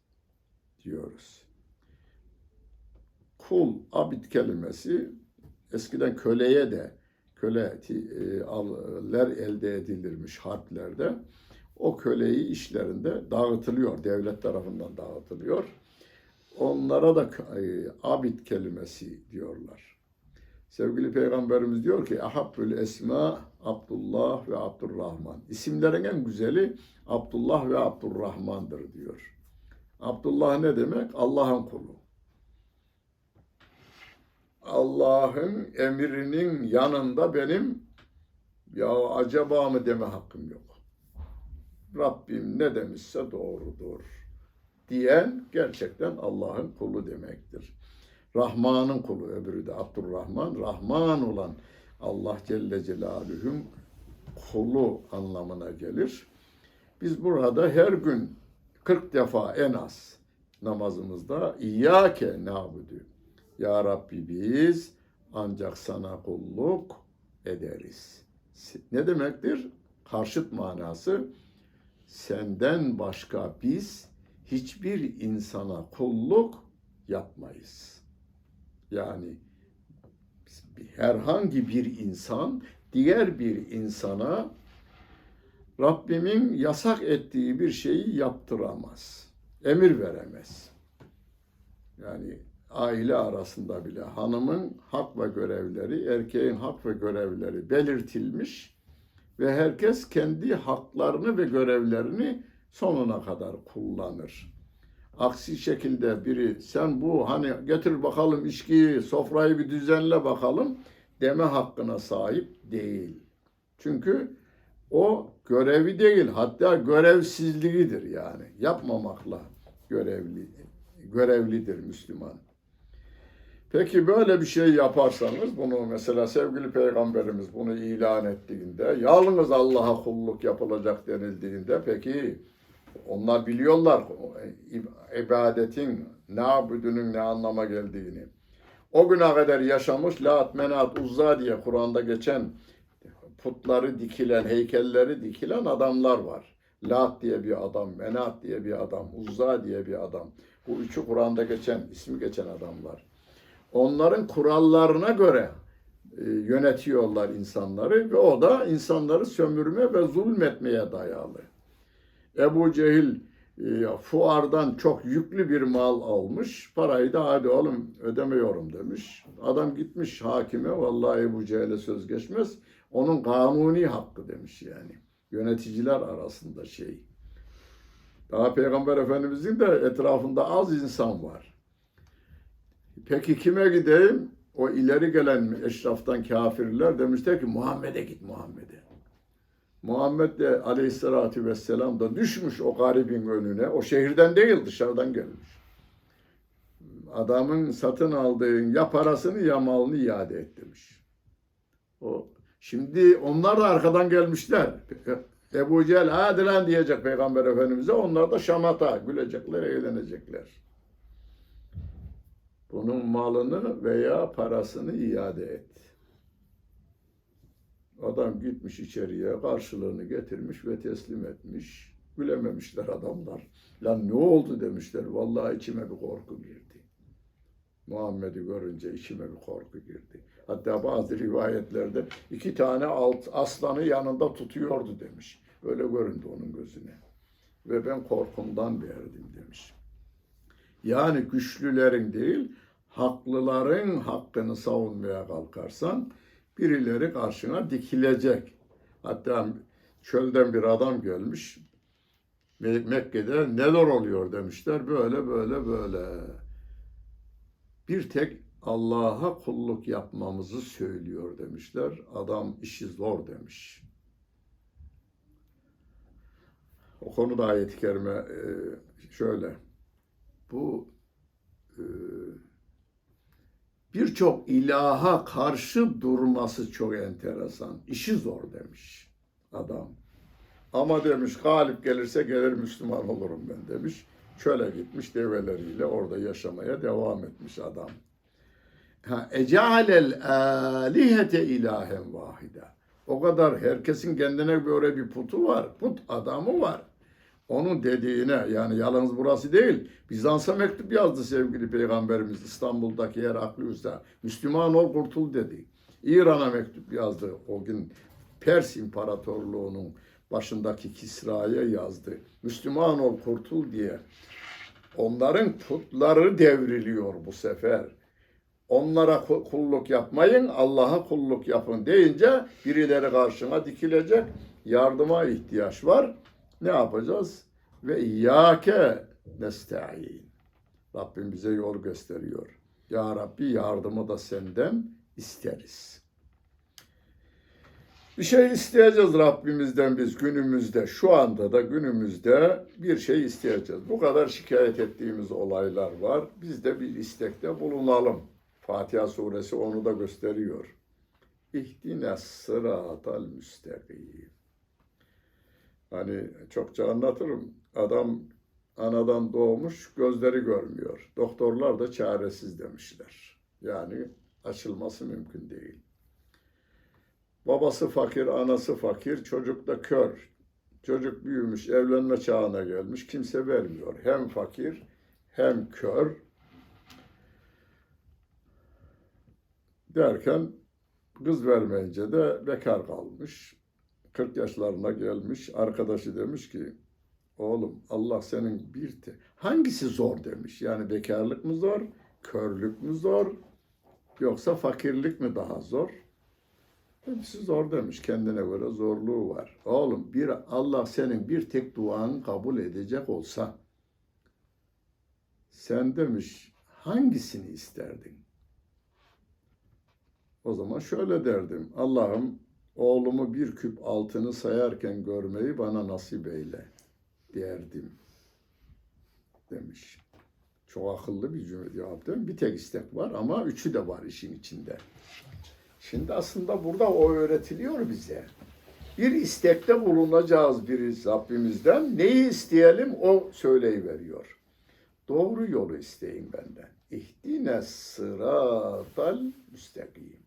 diyoruz. kul, abid kelimesi eskiden köleye de köle e, aller elde edilirmiş harplerde. O köleyi işlerinde dağıtılıyor, devlet tarafından dağıtılıyor. Onlara da e, abid kelimesi diyorlar. Sevgili Peygamberimiz diyor ki Ahabbül Esma Abdullah ve Abdurrahman. İsimlerin en güzeli Abdullah ve Abdurrahman'dır diyor. Abdullah ne demek? Allah'ın kulu. Allah'ın emrinin yanında benim ya acaba mı deme hakkım yok. Rabbim ne demişse doğrudur diyen gerçekten Allah'ın kulu demektir. Rahman'ın kulu öbürü de Abdurrahman. Rahman olan Allah Celle Celaluhu'nun kulu anlamına gelir. Biz burada her gün 40 defa en az namazımızda İyyâke na'budu. Ya Rabbi biz ancak sana kulluk ederiz. Ne demektir? Karşıt manası senden başka biz hiçbir insana kulluk yapmayız. Yani herhangi bir insan diğer bir insana Rabbimin yasak ettiği bir şeyi yaptıramaz. Emir veremez. Yani aile arasında bile hanımın hak ve görevleri, erkeğin hak ve görevleri belirtilmiş ve herkes kendi haklarını ve görevlerini sonuna kadar kullanır. Aksi şekilde biri sen bu hani getir bakalım içkiyi, sofrayı bir düzenle bakalım deme hakkına sahip değil. Çünkü o görevi değil hatta görevsizliğidir yani. Yapmamakla görevli görevlidir Müslüman. Peki böyle bir şey yaparsanız bunu mesela sevgili peygamberimiz bunu ilan ettiğinde yalnız Allah'a kulluk yapılacak denildiğinde peki onlar biliyorlar ibadetin nabudunun ne anlama geldiğini. O güne kadar yaşamış Lat, Menat, Uzza diye Kur'an'da geçen putları dikilen, heykelleri dikilen adamlar var. Lat diye bir adam, Menat diye bir adam, Uzza diye bir adam. Bu üçü Kur'an'da geçen, ismi geçen adamlar. Onların kurallarına göre e, yönetiyorlar insanları ve o da insanları sömürme ve zulmetmeye dayalı. Ebu Cehil e, fuardan çok yüklü bir mal almış. Parayı da hadi oğlum ödemiyorum demiş. Adam gitmiş hakime vallahi Ebu Cehil'e söz geçmez. Onun kanuni hakkı demiş yani. Yöneticiler arasında şey. Daha Peygamber Efendimizin de etrafında az insan var. Peki kime gideyim? O ileri gelen eşraftan kafirler demişler ki Muhammed'e git Muhammed'e. Muhammed de aleyhissalatü vesselam da düşmüş o garibin önüne. O şehirden değil dışarıdan gelmiş. Adamın satın aldığın ya parasını ya malını iade et demiş. O, şimdi onlar da arkadan gelmişler. Ebu Cehil hadi lan diyecek Peygamber Efendimiz'e. Onlar da şamata gülecekler, eğlenecekler. Bunun malını veya parasını iade et. Adam gitmiş içeriye karşılığını getirmiş ve teslim etmiş. Gülememişler adamlar. Lan ne oldu demişler. Vallahi içime bir korku girdi. Muhammed'i görünce içime bir korku girdi. Hatta bazı rivayetlerde iki tane alt aslanı yanında tutuyordu demiş. Öyle göründü onun gözüne. Ve ben korkumdan verdim demiş. Yani güçlülerin değil, haklıların hakkını savunmaya kalkarsan birileri karşına dikilecek. Hatta çölden bir adam gelmiş. Mekke'de neler oluyor demişler. Böyle böyle böyle. Bir tek Allah'a kulluk yapmamızı söylüyor demişler. Adam işi zor demiş. O konuda ayet-i kerime e, şöyle. Bu e, birçok ilaha karşı durması çok enteresan. İşi zor demiş adam. Ama demiş galip gelirse gelir Müslüman olurum ben demiş. Çöle gitmiş develeriyle orada yaşamaya devam etmiş adam. Ha, ecalel alihete ilahen vahida. O kadar herkesin kendine göre bir putu var. Put adamı var. Onun dediğine yani yalnız burası değil. Bizans'a mektup yazdı sevgili peygamberimiz İstanbul'daki yer aklıysa. Müslüman ol kurtul dedi. İran'a mektup yazdı. O gün Pers İmparatorluğu'nun başındaki Kisra'ya yazdı. Müslüman ol kurtul diye. Onların putları devriliyor bu sefer. Onlara ku- kulluk yapmayın, Allah'a kulluk yapın deyince birileri karşına dikilecek. Yardıma ihtiyaç var. Ne yapacağız? Ve iyyâke nesta'in. Rabbim bize yol gösteriyor. Ya Rabbi yardımı da senden isteriz. Bir şey isteyeceğiz Rabbimizden biz günümüzde, şu anda da günümüzde bir şey isteyeceğiz. Bu kadar şikayet ettiğimiz olaylar var. Biz de bir istekte bulunalım. Fatiha suresi onu da gösteriyor. İhdine sıratal müstakim. Hani çokça anlatırım. Adam anadan doğmuş, gözleri görmüyor. Doktorlar da çaresiz demişler. Yani açılması mümkün değil. Babası fakir, anası fakir, çocuk da kör. Çocuk büyümüş, evlenme çağına gelmiş, kimse vermiyor. Hem fakir, hem kör. Derken kız vermeyince de bekar kalmış. 40 yaşlarına gelmiş. Arkadaşı demiş ki, oğlum Allah senin bir te... Hangisi zor demiş. Yani bekarlık mı zor, körlük mü zor, yoksa fakirlik mi daha zor? Hepsi zor demiş. Kendine göre zorluğu var. Oğlum bir Allah senin bir tek duanı kabul edecek olsa sen demiş hangisini isterdin? O zaman şöyle derdim. Allah'ım oğlumu bir küp altını sayarken görmeyi bana nasip eyle derdim. Demiş. Çok akıllı bir cümle cevap değil mi? Bir tek istek var ama üçü de var işin içinde. Şimdi aslında burada o öğretiliyor bize. Bir istekte bulunacağız biri Rabbimizden. Neyi isteyelim o söyleyiveriyor. Doğru yolu isteyin benden. İhdine sıratal müstakim.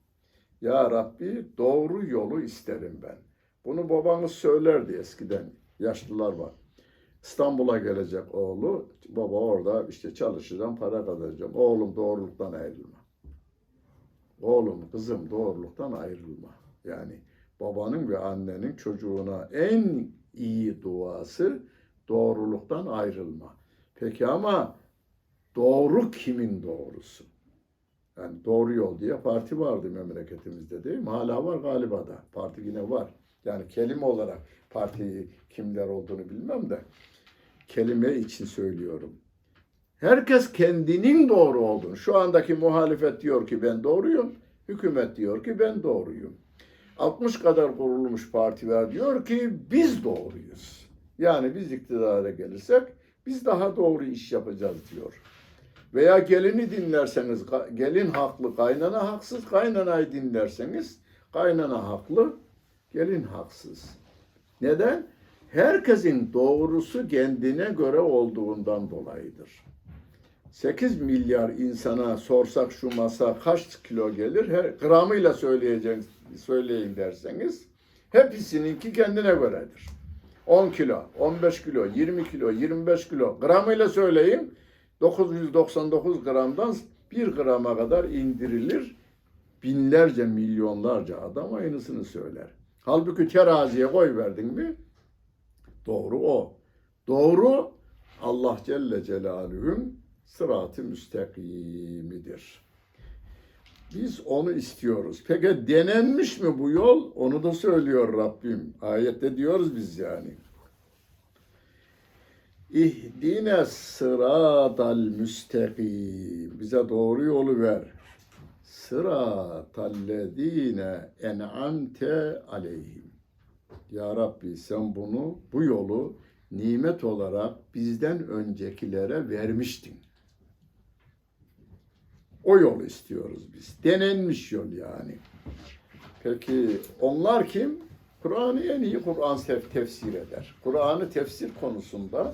Ya Rabbi doğru yolu isterim ben. Bunu babanız söylerdi eskiden. Yaşlılar var. İstanbul'a gelecek oğlu. Baba orada işte çalışacağım, para kazanacağım. Oğlum doğruluktan ayrılma. Oğlum, kızım doğruluktan ayrılma. Yani babanın ve annenin çocuğuna en iyi duası doğruluktan ayrılma. Peki ama doğru kimin doğrusu? Yani doğru yol diye parti vardı memleketimizde değil mi? Hala var galiba da. Parti yine var. Yani kelime olarak parti kimler olduğunu bilmem de kelime için söylüyorum. Herkes kendinin doğru olduğunu. Şu andaki muhalefet diyor ki ben doğruyum. Hükümet diyor ki ben doğruyum. 60 kadar kurulmuş partiler diyor ki biz doğruyuz. Yani biz iktidara gelirsek biz daha doğru iş yapacağız diyor. Veya gelini dinlerseniz gelin haklı, kaynana haksız, kaynanayı dinlerseniz kaynana haklı, gelin haksız. Neden? Herkesin doğrusu kendine göre olduğundan dolayıdır. 8 milyar insana sorsak şu masa kaç kilo gelir? Her gramıyla söyleyeceğiz, söyleyin derseniz hepsininki kendine göredir. 10 kilo, 15 kilo, 20 kilo, 25 kilo gramıyla söyleyin. 999 gramdan 1 grama kadar indirilir. Binlerce, milyonlarca adam aynısını söyler. Halbuki teraziye koy verdin mi? Doğru o. Doğru Allah Celle Celaluhu'nun sıratı müstakimidir. Biz onu istiyoruz. Peki denenmiş mi bu yol? Onu da söylüyor Rabbim. Ayette diyoruz biz yani. İhdine sıratal müstakim. Bize doğru yolu ver. Sıratallezine en'amte aleyhim. Ya Rabbi sen bunu, bu yolu nimet olarak bizden öncekilere vermiştin. O yolu istiyoruz biz. Denenmiş yol yani. Peki onlar kim? Kur'an'ı en iyi Kur'an tef- tefsir eder. Kur'an'ı tefsir konusunda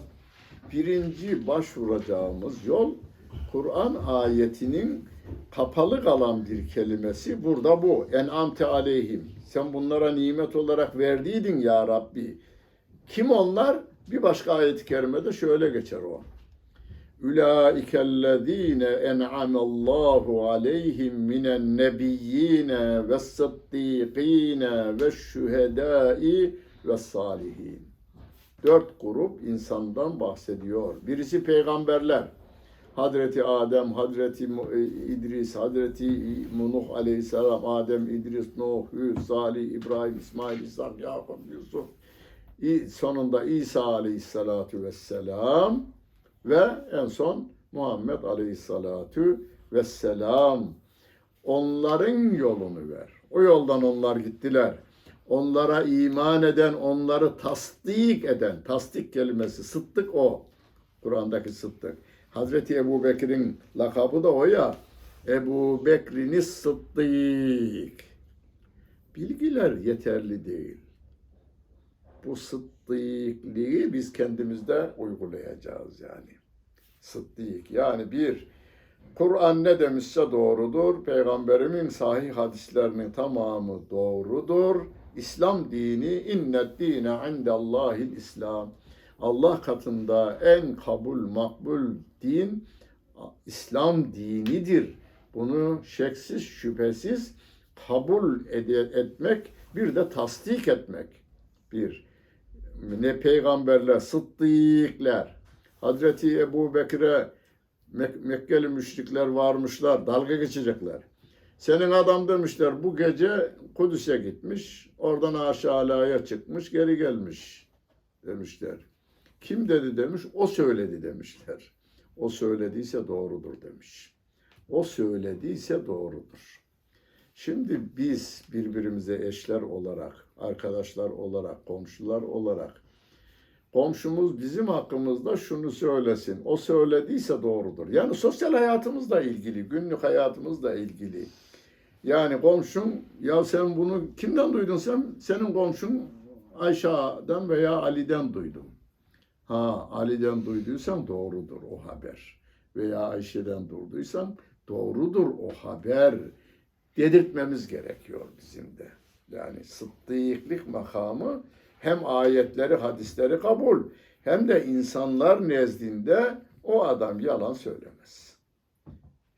birinci başvuracağımız yol Kur'an ayetinin kapalı kalan bir kelimesi burada bu. En'amte aleyhim. Sen bunlara nimet olarak verdiydin ya Rabbi. Kim onlar? Bir başka ayet-i kerimede şöyle geçer o. Ulaikellezine en'amallahu aleyhim minen nebiyyine ve sıddîkîne ve şühedâi ve salihin. Dört grup insandan bahsediyor. Birisi peygamberler. Hazreti Adem, Hazreti e, İdris, Hazreti Nuh Aleyhisselam, Adem, İdris, Nuh, Hud, Salih, İbrahim, İsmail, İshak, Yakup, Yusuf. Sonunda İsa Aleyhisselatu Vesselam ve en son Muhammed Aleyhisselatu Vesselam. Onların yolunu ver. O yoldan onlar gittiler. Onlara iman eden, onları tasdik eden, tasdik kelimesi sıddık o. Kur'an'daki sıddık. Hazreti Ebu Bekir'in lakabı da o ya. Ebu Bekir'ini sıddık. Bilgiler yeterli değil. Bu sıddıklığı biz kendimizde uygulayacağız yani. Sıddık yani bir, Kur'an ne demişse doğrudur. Peygamberimin sahih hadislerinin tamamı doğrudur. İslam dini innet dine indellahil İslam. Allah katında en kabul makbul din İslam dinidir. Bunu şeksiz şüphesiz kabul ede- etmek bir de tasdik etmek. Bir ne peygamberler, sıddıklar, Hazreti Ebu Bekir'e Mek- Mekkeli müşrikler varmışlar, dalga geçecekler. Senin adam demişler bu gece Kudüs'e gitmiş, oradan aşağıya çıkmış, geri gelmiş demişler. Kim dedi demiş, o söyledi demişler. O söylediyse doğrudur demiş. O söylediyse doğrudur. Şimdi biz birbirimize eşler olarak, arkadaşlar olarak, komşular olarak komşumuz bizim hakkımızda şunu söylesin. O söylediyse doğrudur. Yani sosyal hayatımızla ilgili, günlük hayatımızla ilgili. Yani komşun ya sen bunu kimden duydun sen? Senin komşun Ayşe'den veya Ali'den duydum. Ha Ali'den duyduysan doğrudur o haber. Veya Ayşe'den duyduysan doğrudur o haber. Dedirtmemiz gerekiyor bizim de. Yani sıddıklık makamı hem ayetleri, hadisleri kabul hem de insanlar nezdinde o adam yalan söylemez.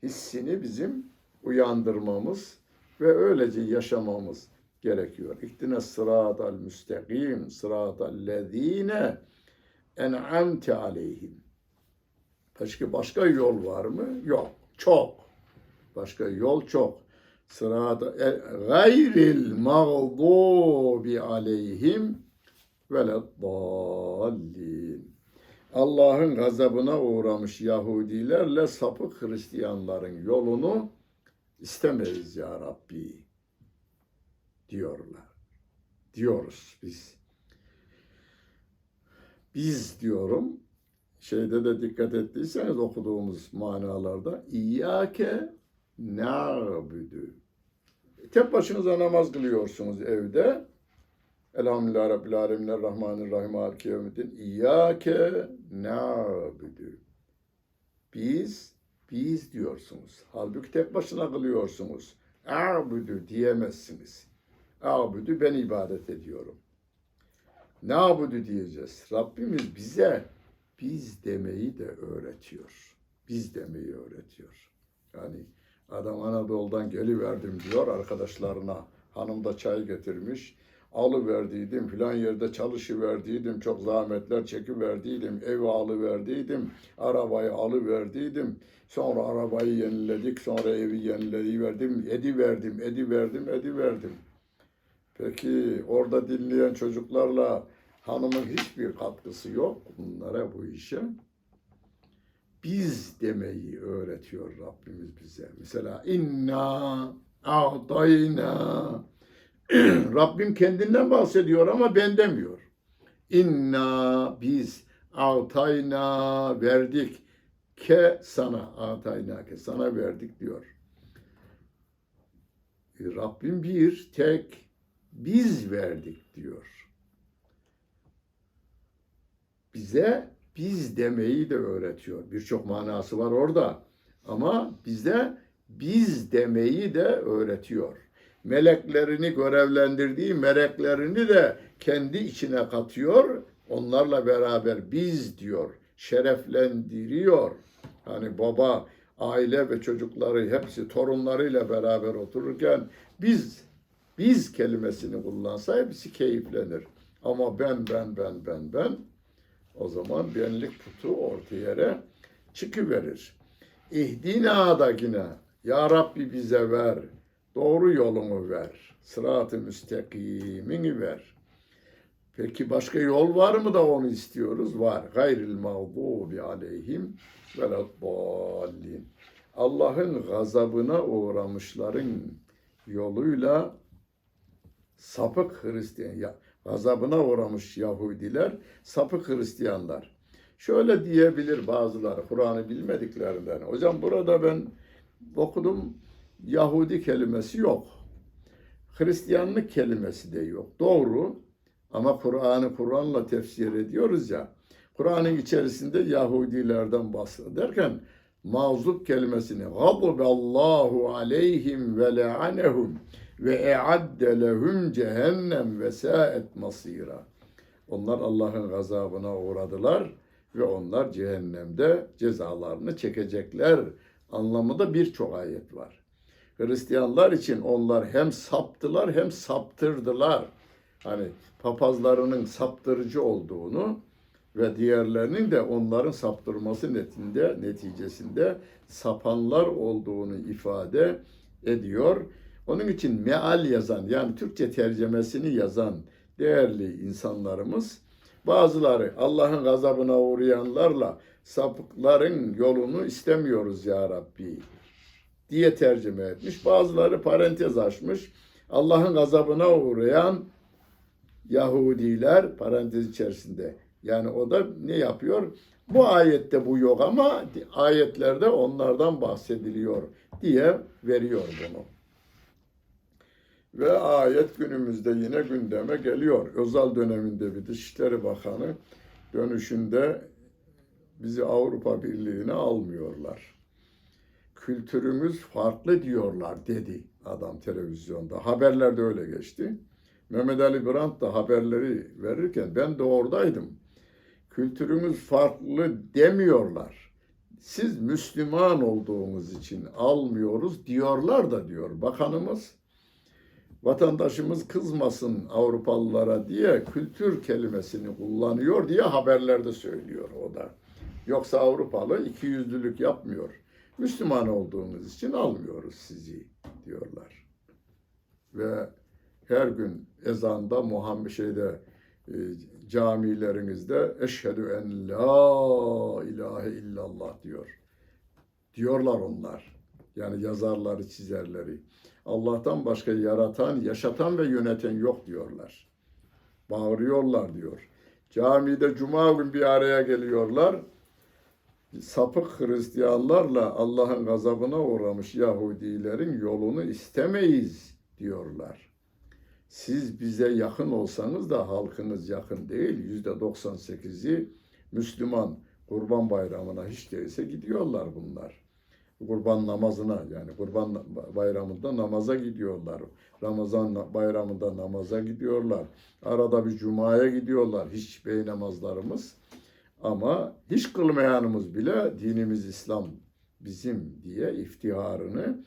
Hissini bizim uyandırmamız ve öylece yaşamamız gerekiyor. İhtine sıratal müstakim, sıratal lezine en'amte aleyhim. Başka başka yol var mı? Yok. Çok. Başka yol çok. Sırada e, gayril mağdubi aleyhim veleddallin. Allah'ın gazabına uğramış Yahudilerle sapık Hristiyanların yolunu istemeyiz ya Rabbi diyorlar. Diyoruz biz. Biz diyorum şeyde de dikkat ettiyseniz okuduğumuz manalarda İyyâke na'budu. Tek başınıza namaz kılıyorsunuz evde. Elhamdülillah Rabbil Alemin Rahmanirrahim Maliki Yevmiddin. İyyâke na'budu. Biz, biz diyorsunuz. Halbuki tek başına kılıyorsunuz. A'budu diyemezsiniz. A'budu ben ibadet ediyorum. Na'budu diyeceğiz. Rabbimiz bize biz demeyi de öğretiyor. Biz demeyi öğretiyor. Yani adam Anadolu'dan geliverdim diyor arkadaşlarına. Hanım da çay getirmiş. Alıverdiydim, filan yerde çalışıverdiydim, çok zahmetler çekiverdiydim, ev alıverdiydim, arabayı alıverdiydim. Sonra arabayı yeniledik, sonra evi yenileyiverdim, ediverdim, ediverdim, ediverdim. Peki orada dinleyen çocuklarla hanımın hiçbir katkısı yok bunlara bu işe. Biz demeyi öğretiyor Rabbimiz bize. Mesela inna a'tayna Rabbim kendinden bahsediyor ama ben demiyor. İnna biz a'tayna verdik ke sana a'tayna ke sana verdik diyor. E, Rabbim bir tek biz verdik diyor. Bize biz demeyi de öğretiyor. Birçok manası var orada. Ama bize biz demeyi de öğretiyor. Meleklerini görevlendirdiği meleklerini de kendi içine katıyor. Onlarla beraber biz diyor, şereflendiriyor. Hani baba, aile ve çocukları hepsi torunlarıyla beraber otururken biz biz kelimesini kullansa hepsi keyiflenir. Ama ben ben ben ben ben o zaman benlik putu ortaya yere çıkıverir. İhdina da yine Ya Rabbi bize ver, doğru yolunu ver, sırat-ı müstakimini ver. Peki başka yol var mı da onu istiyoruz? Var. Gayril mağdubi aleyhim ve dallin. Allah'ın gazabına uğramışların yoluyla sapık Hristiyan, ya, gazabına uğramış Yahudiler, sapık Hristiyanlar. Şöyle diyebilir bazıları Kur'an'ı bilmediklerinden. Hocam burada ben okudum Yahudi kelimesi yok. Hristiyanlık kelimesi de yok. Doğru ama Kur'an'ı Kur'an'la tefsir ediyoruz ya. Kur'an'ın içerisinde Yahudilerden bahsederken mağzup kelimesini Allahu aleyhim ve le'anehum ve e'adde lehum cehennem ve sa'et masira. Onlar Allah'ın gazabına uğradılar ve onlar cehennemde cezalarını çekecekler anlamında birçok ayet var. Hristiyanlar için onlar hem saptılar hem saptırdılar. Hani papazlarının saptırıcı olduğunu ve diğerlerinin de onların saptırması netinde, neticesinde sapanlar olduğunu ifade ediyor. Onun için meal yazan yani Türkçe tercemesini yazan değerli insanlarımız bazıları Allah'ın gazabına uğrayanlarla sapıkların yolunu istemiyoruz ya Rabbi diye tercüme etmiş. Bazıları parantez açmış. Allah'ın gazabına uğrayan Yahudiler parantez içerisinde. Yani o da ne yapıyor? Bu ayette bu yok ama ayetlerde onlardan bahsediliyor diye veriyor bunu. Ve ayet günümüzde yine gündeme geliyor. Özal döneminde bir Dışişleri Bakanı dönüşünde bizi Avrupa Birliği'ne almıyorlar. Kültürümüz farklı diyorlar dedi adam televizyonda. Haberlerde öyle geçti. Mehmet Ali Brandt da haberleri verirken ben de oradaydım. Kültürümüz farklı demiyorlar. Siz Müslüman olduğunuz için almıyoruz diyorlar da diyor bakanımız. Vatandaşımız kızmasın Avrupalılara diye kültür kelimesini kullanıyor diye haberlerde söylüyor o da. Yoksa Avrupalı iki yüzlülük yapmıyor. Müslüman olduğunuz için almıyoruz sizi diyorlar. Ve her gün ezanda Muhammed şeyde e, camilerinizde eşhedü en la ilahe illallah diyor. Diyorlar onlar. Yani yazarları, çizerleri. Allah'tan başka yaratan, yaşatan ve yöneten yok diyorlar. Bağırıyorlar diyor. Camide cuma gün bir araya geliyorlar. Sapık Hristiyanlarla Allah'ın gazabına uğramış Yahudilerin yolunu istemeyiz diyorlar. Siz bize yakın olsanız da halkınız yakın değil. Yüzde 98'i Müslüman. Kurban bayramına hiç değilse gidiyorlar bunlar. Kurban namazına yani kurban bayramında namaza gidiyorlar. Ramazan bayramında namaza gidiyorlar. Arada bir cumaya gidiyorlar. Hiç bey namazlarımız. Ama hiç kılmayanımız bile dinimiz İslam bizim diye iftiharını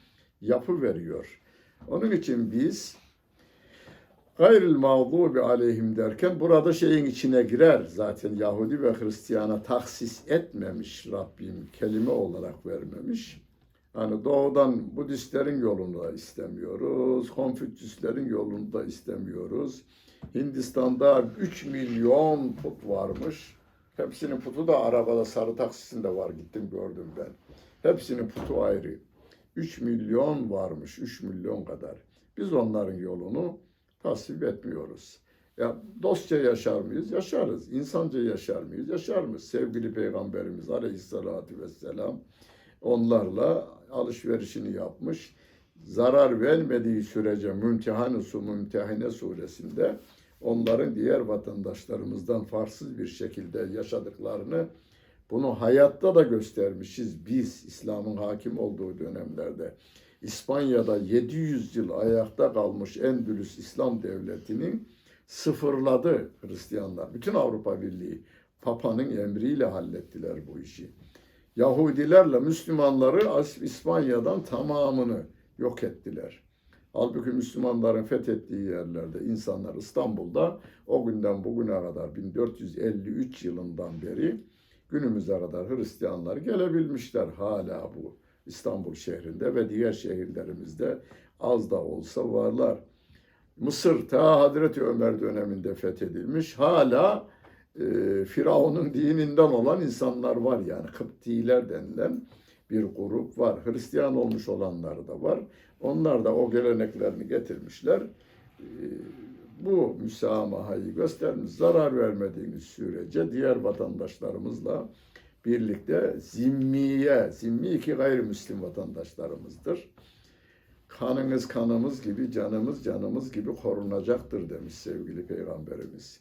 yapı veriyor. Onun için biz gayril mağdubi aleyhim derken burada şeyin içine girer. Zaten Yahudi ve Hristiyana taksis etmemiş Rabbim kelime olarak vermemiş. Hani doğudan Budistlerin yolunu da istemiyoruz. Konfüçyüslerin yolunu da istemiyoruz. Hindistan'da 3 milyon put varmış. Hepsinin putu da arabada sarı taksisinde var. Gittim gördüm ben. Hepsinin putu ayrı. 3 milyon varmış. 3 milyon kadar. Biz onların yolunu tasvip etmiyoruz. Ya dostça yaşar mıyız? Yaşarız. İnsanca yaşar mıyız? Yaşar mıyız? Sevgili Peygamberimiz Aleyhisselatü Vesselam onlarla alışverişini yapmış. Zarar vermediği sürece Mümtehanusu Mümtehine suresinde onların diğer vatandaşlarımızdan farksız bir şekilde yaşadıklarını bunu hayatta da göstermişiz biz İslam'ın hakim olduğu dönemlerde. İspanya'da 700 yıl ayakta kalmış Endülüs İslam Devleti'nin sıfırladı Hristiyanlar. Bütün Avrupa Birliği Papa'nın emriyle hallettiler bu işi. Yahudilerle Müslümanları İspanya'dan tamamını yok ettiler. Halbuki Müslümanların fethettiği yerlerde insanlar İstanbul'da o günden bugüne kadar 1453 yılından beri günümüze kadar Hristiyanlar gelebilmişler hala bu İstanbul şehrinde ve diğer şehirlerimizde az da olsa varlar. Mısır ta Hazreti Ömer döneminde fethedilmiş. Hala e, Firavun'un dininden olan insanlar var yani Kıptiler denilen bir grup var. Hristiyan olmuş olanlar da var. Onlar da o geleneklerini getirmişler. E, bu müsamahayı göstermiş, zarar vermediğiniz sürece diğer vatandaşlarımızla birlikte zimmiye, zimmi iki gayrimüslim vatandaşlarımızdır. Kanınız kanımız gibi, canımız canımız gibi korunacaktır demiş sevgili Peygamberimiz.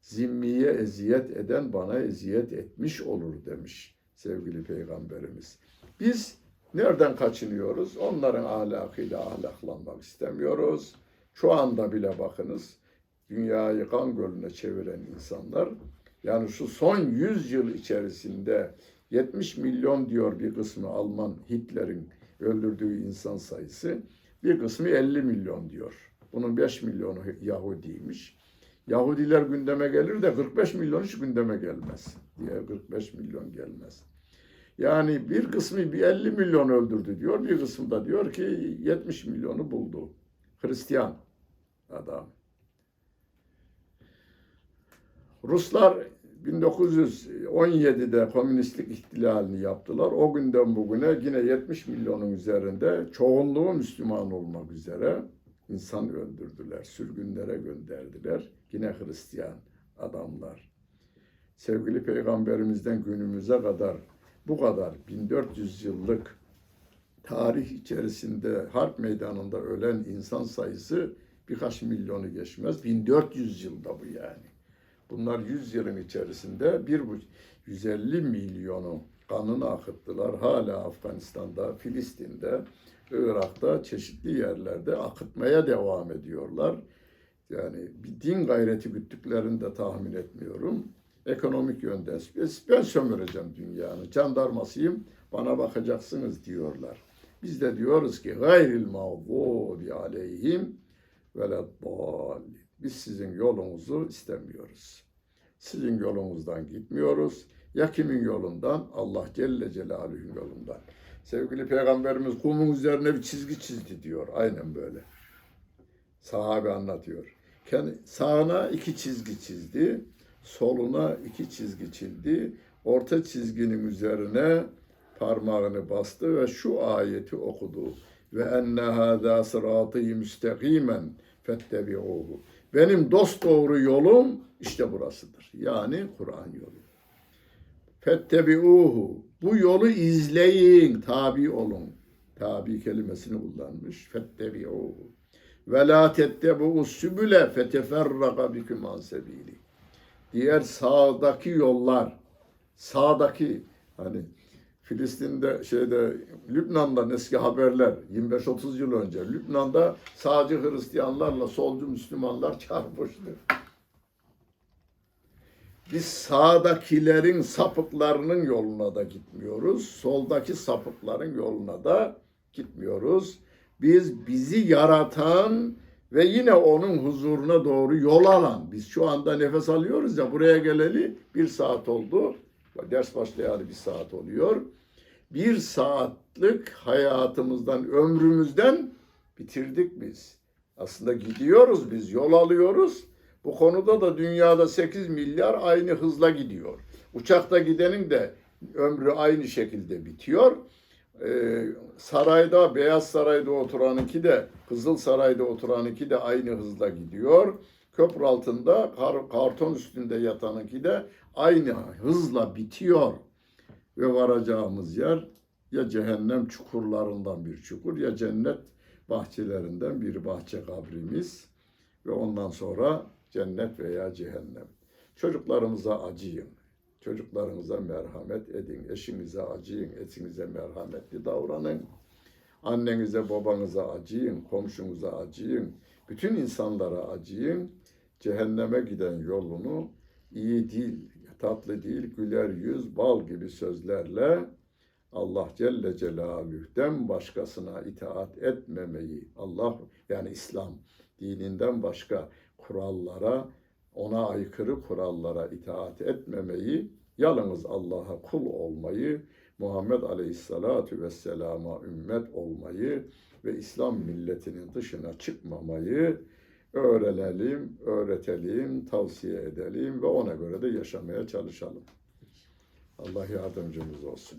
Zimmiye eziyet eden bana eziyet etmiş olur demiş sevgili Peygamberimiz. Biz nereden kaçınıyoruz? Onların ahlakıyla ahlaklanmak istemiyoruz. Şu anda bile bakınız dünyayı kan gölüne çeviren insanlar yani şu son 100 yıl içerisinde 70 milyon diyor bir kısmı Alman Hitler'in öldürdüğü insan sayısı bir kısmı 50 milyon diyor. Bunun 5 milyonu Yahudiymiş. Yahudiler gündeme gelir de 45 milyon hiç gündeme gelmez. Diye 45 milyon gelmez. Yani bir kısmı bir 50 milyon öldürdü diyor. Bir kısmı da diyor ki 70 milyonu buldu. Hristiyan adam. Ruslar 1917'de komünistlik ihtilalini yaptılar. O günden bugüne yine 70 milyonun üzerinde çoğunluğu Müslüman olmak üzere insan öldürdüler, sürgünlere gönderdiler. Yine Hristiyan adamlar. Sevgili Peygamberimizden günümüze kadar bu kadar 1400 yıllık tarih içerisinde harp meydanında ölen insan sayısı birkaç milyonu geçmez. 1400 yılda bu yani. Bunlar 100 yılın içerisinde bir bu 150 milyonu kanını akıttılar. Hala Afganistan'da, Filistin'de, Irak'ta çeşitli yerlerde akıtmaya devam ediyorlar. Yani bir din gayreti güttüklerini de tahmin etmiyorum. Ekonomik yönden ben sömüreceğim dünyanın jandarmasıyım bana bakacaksınız diyorlar. Biz de diyoruz ki gayril mağdubi aleyhim ve Biz sizin yolunuzu istemiyoruz. Sizin yolunuzdan gitmiyoruz. Ya kimin yolundan? Allah Celle Celaluhu'nun yolundan. Sevgili Peygamberimiz kumun üzerine bir çizgi çizdi diyor. Aynen böyle. Sahabe anlatıyor. Kendi sağına iki çizgi çizdi. Soluna iki çizgi çizdi. Orta çizginin üzerine parmağını bastı ve şu ayeti okudu. Ve enne hâzâ sırâtî müstekîmen fettebi'ûhu. Benim dost doğru yolum işte burasıdır. Yani Kur'an yolu. Fettebi'ûhu. Bu yolu izleyin, tabi olun. Tabi kelimesini kullanmış. Fettebi'ûhu. Ve la tettebu'u sübüle feteferraka biküm an sebili. Diğer sağdaki yollar, sağdaki hani Filistin'de şeyde Lübnan'dan eski haberler 25-30 yıl önce Lübnan'da sağcı Hristiyanlarla solcu Müslümanlar çarpıştı. Biz sağdakilerin sapıklarının yoluna da gitmiyoruz. Soldaki sapıkların yoluna da gitmiyoruz. Biz bizi yaratan ve yine onun huzuruna doğru yol alan. Biz şu anda nefes alıyoruz ya buraya geleli bir saat oldu. Ders başlayalı bir saat oluyor. Bir saatlik hayatımızdan, ömrümüzden bitirdik biz. Aslında gidiyoruz biz, yol alıyoruz. Bu konuda da dünyada 8 milyar aynı hızla gidiyor. Uçakta gidenin de ömrü aynı şekilde bitiyor. Ee, sarayda, Beyaz Saray'da oturanınki de, Kızıl Saray'da oturanınki de aynı hızla gidiyor. Köprü altında, kar, karton üstünde yatanınki de aynı hızla bitiyor. Ve varacağımız yer ya cehennem çukurlarından bir çukur ya cennet bahçelerinden bir bahçe kabrimiz ve ondan sonra cennet veya cehennem. Çocuklarımıza acıyın. Çocuklarınıza merhamet edin. Eşinize acıyın. Etinize merhametli davranın. Annenize, babanıza acıyın. Komşunuza acıyın. Bütün insanlara acıyın. cehenneme giden yolunu iyi dil, tatlı dil, güler yüz, bal gibi sözlerle Allah Celle Celaluh'den başkasına itaat etmemeyi, Allah yani İslam dininden başka kurallara, ona aykırı kurallara itaat etmemeyi, yalnız Allah'a kul olmayı, Muhammed Aleyhisselatü Vesselam'a ümmet olmayı ve İslam milletinin dışına çıkmamayı öğrenelim, öğretelim, tavsiye edelim ve ona göre de yaşamaya çalışalım. Allah yardımcımız olsun.